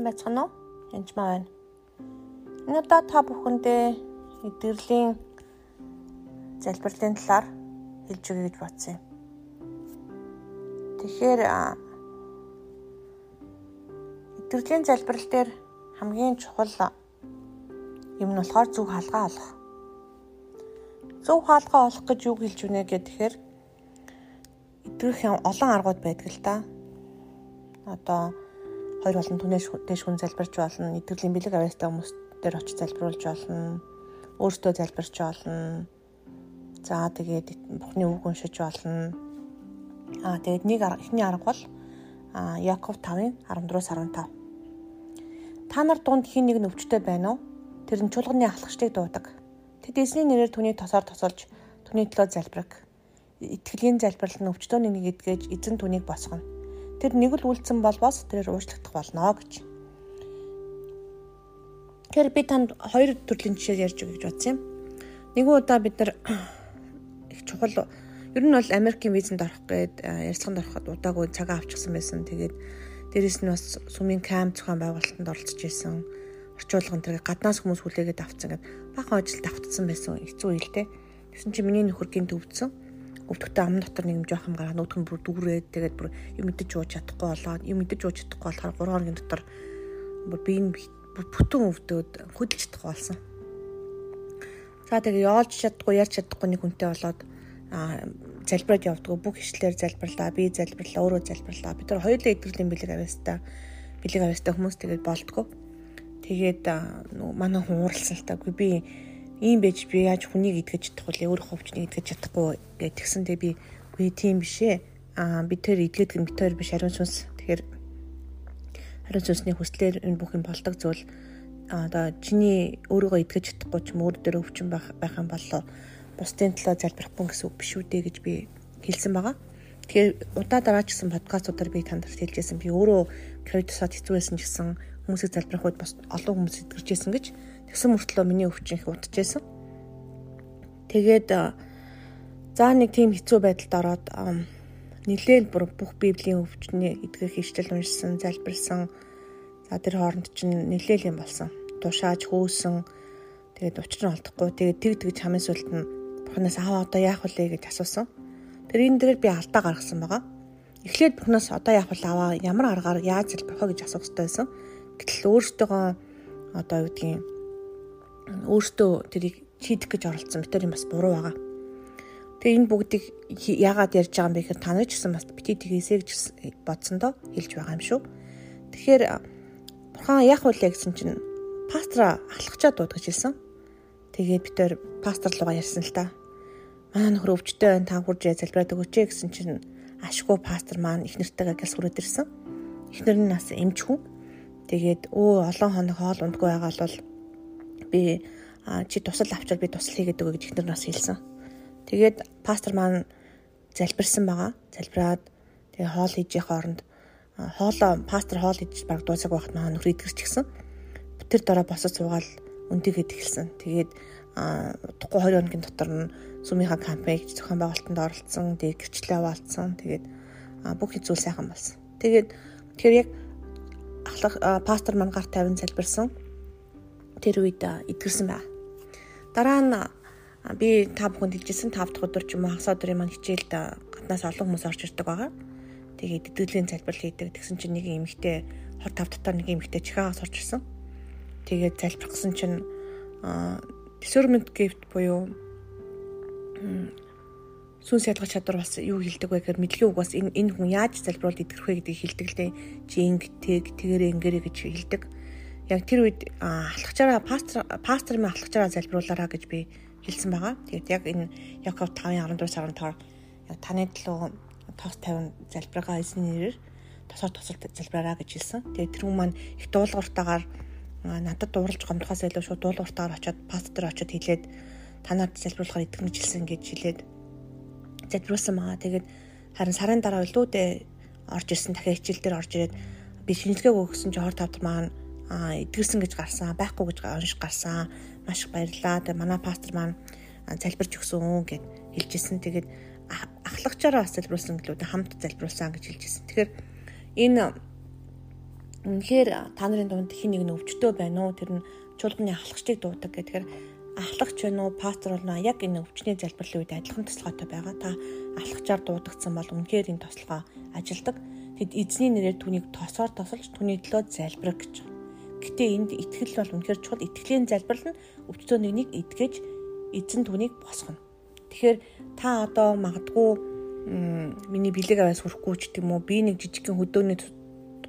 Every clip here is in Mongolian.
Сайн байцгаана уу? Янж маа байна. Энэ удаа та бүхэндээ эдгэрлийн залбирлын талаар хэлж өгье гэж бодсон юм. Тэгэхээр эдгэрлийн залбирал дээр хамгийн чухал юм нь болохоор зөв хаалгаа олох. Зөв хаалгаа олох гэж юу хэлж үнэ гэхээр эдгэрх олон аргууд байдаг л да. Одоо хоёр болон түнэш дэш хүн залбирч болно. Итгэлийн бэлэг авьяастай хүмүүс дээр очиж залбируулж болно. Өөртөө залбирч болно. За тэгээд Бухны үг уншиж болно. Аа тэгээд нэг эхний арга бол Яков 5-ын 14-өөс 15. Та нар дунд хин нэг нөвчтэй байна уу? Тэр нь чуулганы ахлагчдыг дуудаг. Тэд эзний нэрээр түүний тосоор тосолж түүний төлөө залбираг. Итгэлийн залбирал нь өвчтөний нэг эдгэж эзэн түүнийг босгоно тэр нэг л үлдсэн болбоос тэрээр уучлагдах болно гэж. Тэгэхээр би танд хоёр төрлийн жишээ ярьж өгье гэж бодсон юм. Нэгэн удаа бид нар их чухал ер нь бол Америкийн визэнд орох гээд ярилцлаганд ороход удаагүй цагаа авчихсан байсан. Тэгээд дээрэс нь бас сүмийн камп зохион байгуулалтанд оролцож байсан. Орчуулгын тэр гаднаас хүмүүс хүлээгээд авцсан гэдэг бахан ажилд автцсан байсан. Хэцүү үйл те. Тэгсэн чинь миний нөхөр гинт өвдсөн өвдөгтэй ам дотор нэг юм жоох юм гараад нүдх нь бүр дүүрээд тэгээд бүр юм мэдэж ууж чадахгүй болоод юм мэдэж ууж чадахгүй болохоор 3 хоногийн дотор бүр би энэ бүтэн өвдөөд хөдөлж чадахгүй болсон. За тэгээ яолж чадахгүй ярьж чадахгүй нэг хүнтэй болоод залбираад явдггүй бүх ишлэлээр залбирлаа би залбирлаа өөрөө залбирлаа. Бид нар хоёулаа эдгэрлийн бэлэг авьяастай бэлэг авьяастай хүмүүс тэгээд болдгоо. Тэгээд манай хүн ууралсан л та. Үгүй би ийм байж би яаж хүнийг идгэж чадахгүй л өөрөө хөвчнийг идгэж чадахгүй гэж тэгсэндээ би үгүй тийм биш ээ. Аа бид тэр идгээд гэм битээр биш ариун сүнс. Тэгэхээр ариун сүнсний хүслээр энэ бүх юм болдог зүйл одоо чиний өөрийгөө идгэж чадахгүй ч мөр дээр өвчин байх байх юм болоо бусдын төлөө залбирахгүй гэсэн үг биш үү дээ гэж би хэлсэн байгаа. Тэгэхээр удаа дараа ч гэсэн подкастуудаар би танд хэлжсэн. Би өөрөө ковидосод хэцүү байсан ч гэсэн хүмүүсийг залбирах үед бас олон хүмүүс идгэрчээсэн гэж Тэгсэн мөртлөө миний өвчин их удажсэн. Тэгээд за нэг тийм хэцүү байдалд ороод нэлээд бүх библийн өвчний эдгэх хиштэл уншсан, залбирсан. За тэр хооронд чинь нэлээд юм болсон. Тушааж хөөсөн. Тэгээд учир нь олдохгүй. Тэгээд тэг тэгж хамгийн сүлд нь Бурханаас аа одоо яах вэ гэж асуусан. Тэр энэ дээр би алдаа гаргасан байгаа. Эхлээд Бурханаас одоо яах вэ аваа ямар аргаар яаж залбирах вэ гэж асуух хэрэгтэй байсан. Гэтэл өөртөөгөө одоо юу гэдгийг өөртөө тэрийг шийдэх гэж оролцсон бид нар бас буруу байгаа. Тэгээ энэ бүгдийг яагаад ярьж байгаа юм бэ гэхээр та нар ч гэсэн бас бити тгийсэ гэж бодсондоо хэлж байгаа юм шүү. Тэгэхээр бурхан яах вэ гэсэн чинь пастора алхачаа дуудаж хэлсэн. Тэгээд бид төр пастор руугаа ярьсан л та. Манай нөхөр өвчтэй байна та хурж залбираад өгөөч гэсэн чинь ашгүй пастор маань их нэртэйгээ гэлс хүрээд ирсэн. Эхнэр нь нас эмч хүн. Тэгээд өө олон хоног хоол ундгүй байгаа бол би чи тусал авчвал би тусал хийгээд өгөө гэж ихнэр нас хэлсэн. Тэгээд пастор маань залбирсан байгаа. Залбираад тэгээ хоол хийж явах оронд хоолоо пастор хоол хийж баг дуусах байхад маа нөхөр идгэрч гисэн. Тэр дараа босож суугаал өндөгөд эхэлсэн. Тэгээд удахгүй 20 хоногийн дотор нь сүмийнхаа кампэйн зохион байгуулалтанд оролцсон, тэгээд гэрчлээ аваалцсан. Тэгээд бүх зүйл сайхан болсон. Тэгээд тэгэхээр яг ахлах пастор маань гар тавин залбирсан тэр үед эдгэрсэн байна. Дараа нь би та бүхэнд хэлжсэн 5 дахь өдөр ч юм уу хагас өдрийн маань хичээлд гаднаас олон хүмүүс орж ирдэг байгаа. Тэгээд идэвхтэй залбирал хийдэг. Тэгсэн чинь нэг эмэгтэй 25 дотор нэг эмэгтэй чихаагаас орж ирсэн. Тэгээд залбирх гэсэн чинь discernment gift буюу сүнс ялгах чадвар бас юу хэлдэг вэ гэхээр мэдлэгийн үг бас энэ энэ хүн яаж залбируулд идэрх вэ гэдгийг хэлдэг л дээ. Чи ингэдэг, тэгэрэ ингэрэ гэж хэлдэг яг тэр үед алхачаараа пастор пастор минь алхачаараа залбируулаараа гэж би хэлсэн байгаа. Тэгээд яг энэ Яков 5:14-15 яг таны төлөө тоос 50 залбиргаа эзний нэрээр тосоор тосолт залбираараа гэж хэлсэн. Тэгээд тэр хүн маань их дуулууртаагаар надад дууралж гомдохоос илүү шууд дуулууртаагаар очиод пастор очиод хэлээд танаад залбируулахаар итгэмж хэлсэн гэж хэлээд залбируулсан байгаа. Тэгээд харин сарын дараа үлдүүдээ орж ирсэн дахиад хичээл дээр орж ирээд би шинжилгээг өгсөн чинь хор тавд маань эдгэрсэн гэж гарсан, байхгүй гэж унш гарсан. Маш их баярлалаа. Тэгээ манай пастор маань залбирч өгсөн гэд хэлжсэн. Тэгээд ахлагчаараа бас залбиулсан гэлүүд хамт залбиулсан гэж хэлжсэн. Тэгэхээр энэ үнэхээр та нарын дунд хин нэг нь өвчтөө байна уу? Тэр нь чуулганы ахлагчдыг дуудаг гэхээр ахлагч байна уу, пастор байна уу? Яг энэ өвчний залбирлын үед адилхан туслахаатай байгаа. Та ахлагчаар дуудагдсан бол үнэхээр энэ тослогоо ажилдаг. Тэгэд эзний нэрээр түүнийг тосоор тосолж түүний төлөө залбирах гэж Гэтэ энд итгэл бол үнэхээр чухал. Итгэлийн залбирал нь өвчтөө нэгнийг итгэж эзэн түүнийг босгоно. Тэгэхээр та одоо магадгүй миний бэлэг аваас хүрэхгүй ч гэдэм үү би нэг жижигхэн хөдөөний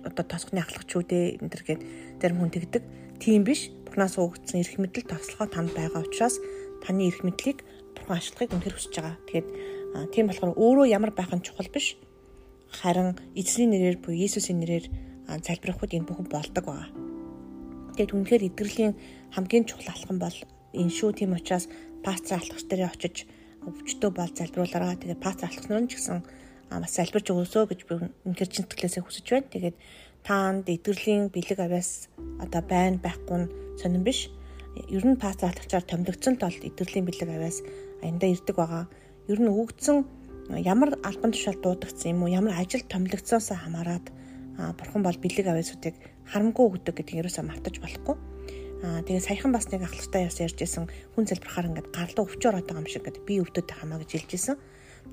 одоо тосгоны ахлагч үү дээ энэ төр гээд зарим хүн тэгдэг. Тийм биш. Бурханаас өгөгдсөн эрх мэдэл тослогоо танд байгаа учраас таны эрх мэдлийг бурхан ашиглахыг үнэхээр хүсэж байгаа. Тэгээд тийм болохоор өөрөө ямар байх нь чухал биш харин эзний нэрээр буюу Иесусийн нэрээр залбирахуд энэ бүхэн болдог байгаа. Тэгээд үнэхээр эдгэрлийн хамгийн чухал алхам бол энэ шүү тийм учраас пастор алхагч дээрээ очиж өвчтөө бол залбируулаараа тэгээд пастор алхагч нар ч гэсэн бас залбирч өгөөсөө гэж би үнэхээр чин тэтгэлээсээ хүсэж байна. Тэгээд таанд эдгэрлийн бэлэг авяас одоо байна байхгүй нь сонирн биш. Ер нь пастор алхагчаар томилогдсон тул эдгэрлийн бэлэг авяас аяндаа ирдэг байгаа. Ер нь өгөгдсөн ямар албан тушаал дуудагдсан юм уу ямар ажил томилогдсоос хамаарат бурхан бол бэлэг авьяасуудыг харамгүй өгдөг гэдэг нь ерөөсөө мартаж болохгүй. Аа тэгээ саяхан бас нэг ахлагтай яс ярьж исэн хүн залбирахаар ингээд гарлуу өвчөөр байгаа юм шиг ингээд би өвдөд хамаа гэж хэлж исэн.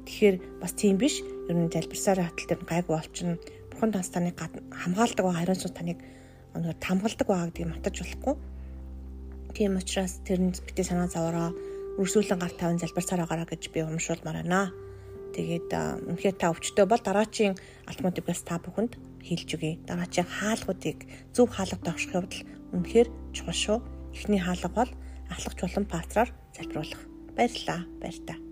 Тэгэхээр бас тийм биш. Ер нь залбирсаар хатал дээр гайгүй болчихно. Бурхан танс таныг хамгаалдаг ба харин суу таныг өнөр тамгалдаг байгаа гэдгийг мартаж болохгүй. Тийм учраас тэрэнд битээ санаа зовоороо өрсүүлэн гар таван залбирсаар байгаараа гэж би урамшуулмаар байна. Тэгээд үнэхээр та өвчтөй бол дараачийн алтмуудыг бас та бүхэнд хэлж өгье. Дараачийн хаалгуудыг зөв хаалгатай авших явдал үнэхээр чухал шүү. Эхний хаалга бол ахлагч болон патраар залбируулах. Баярлалаа. Баяр та.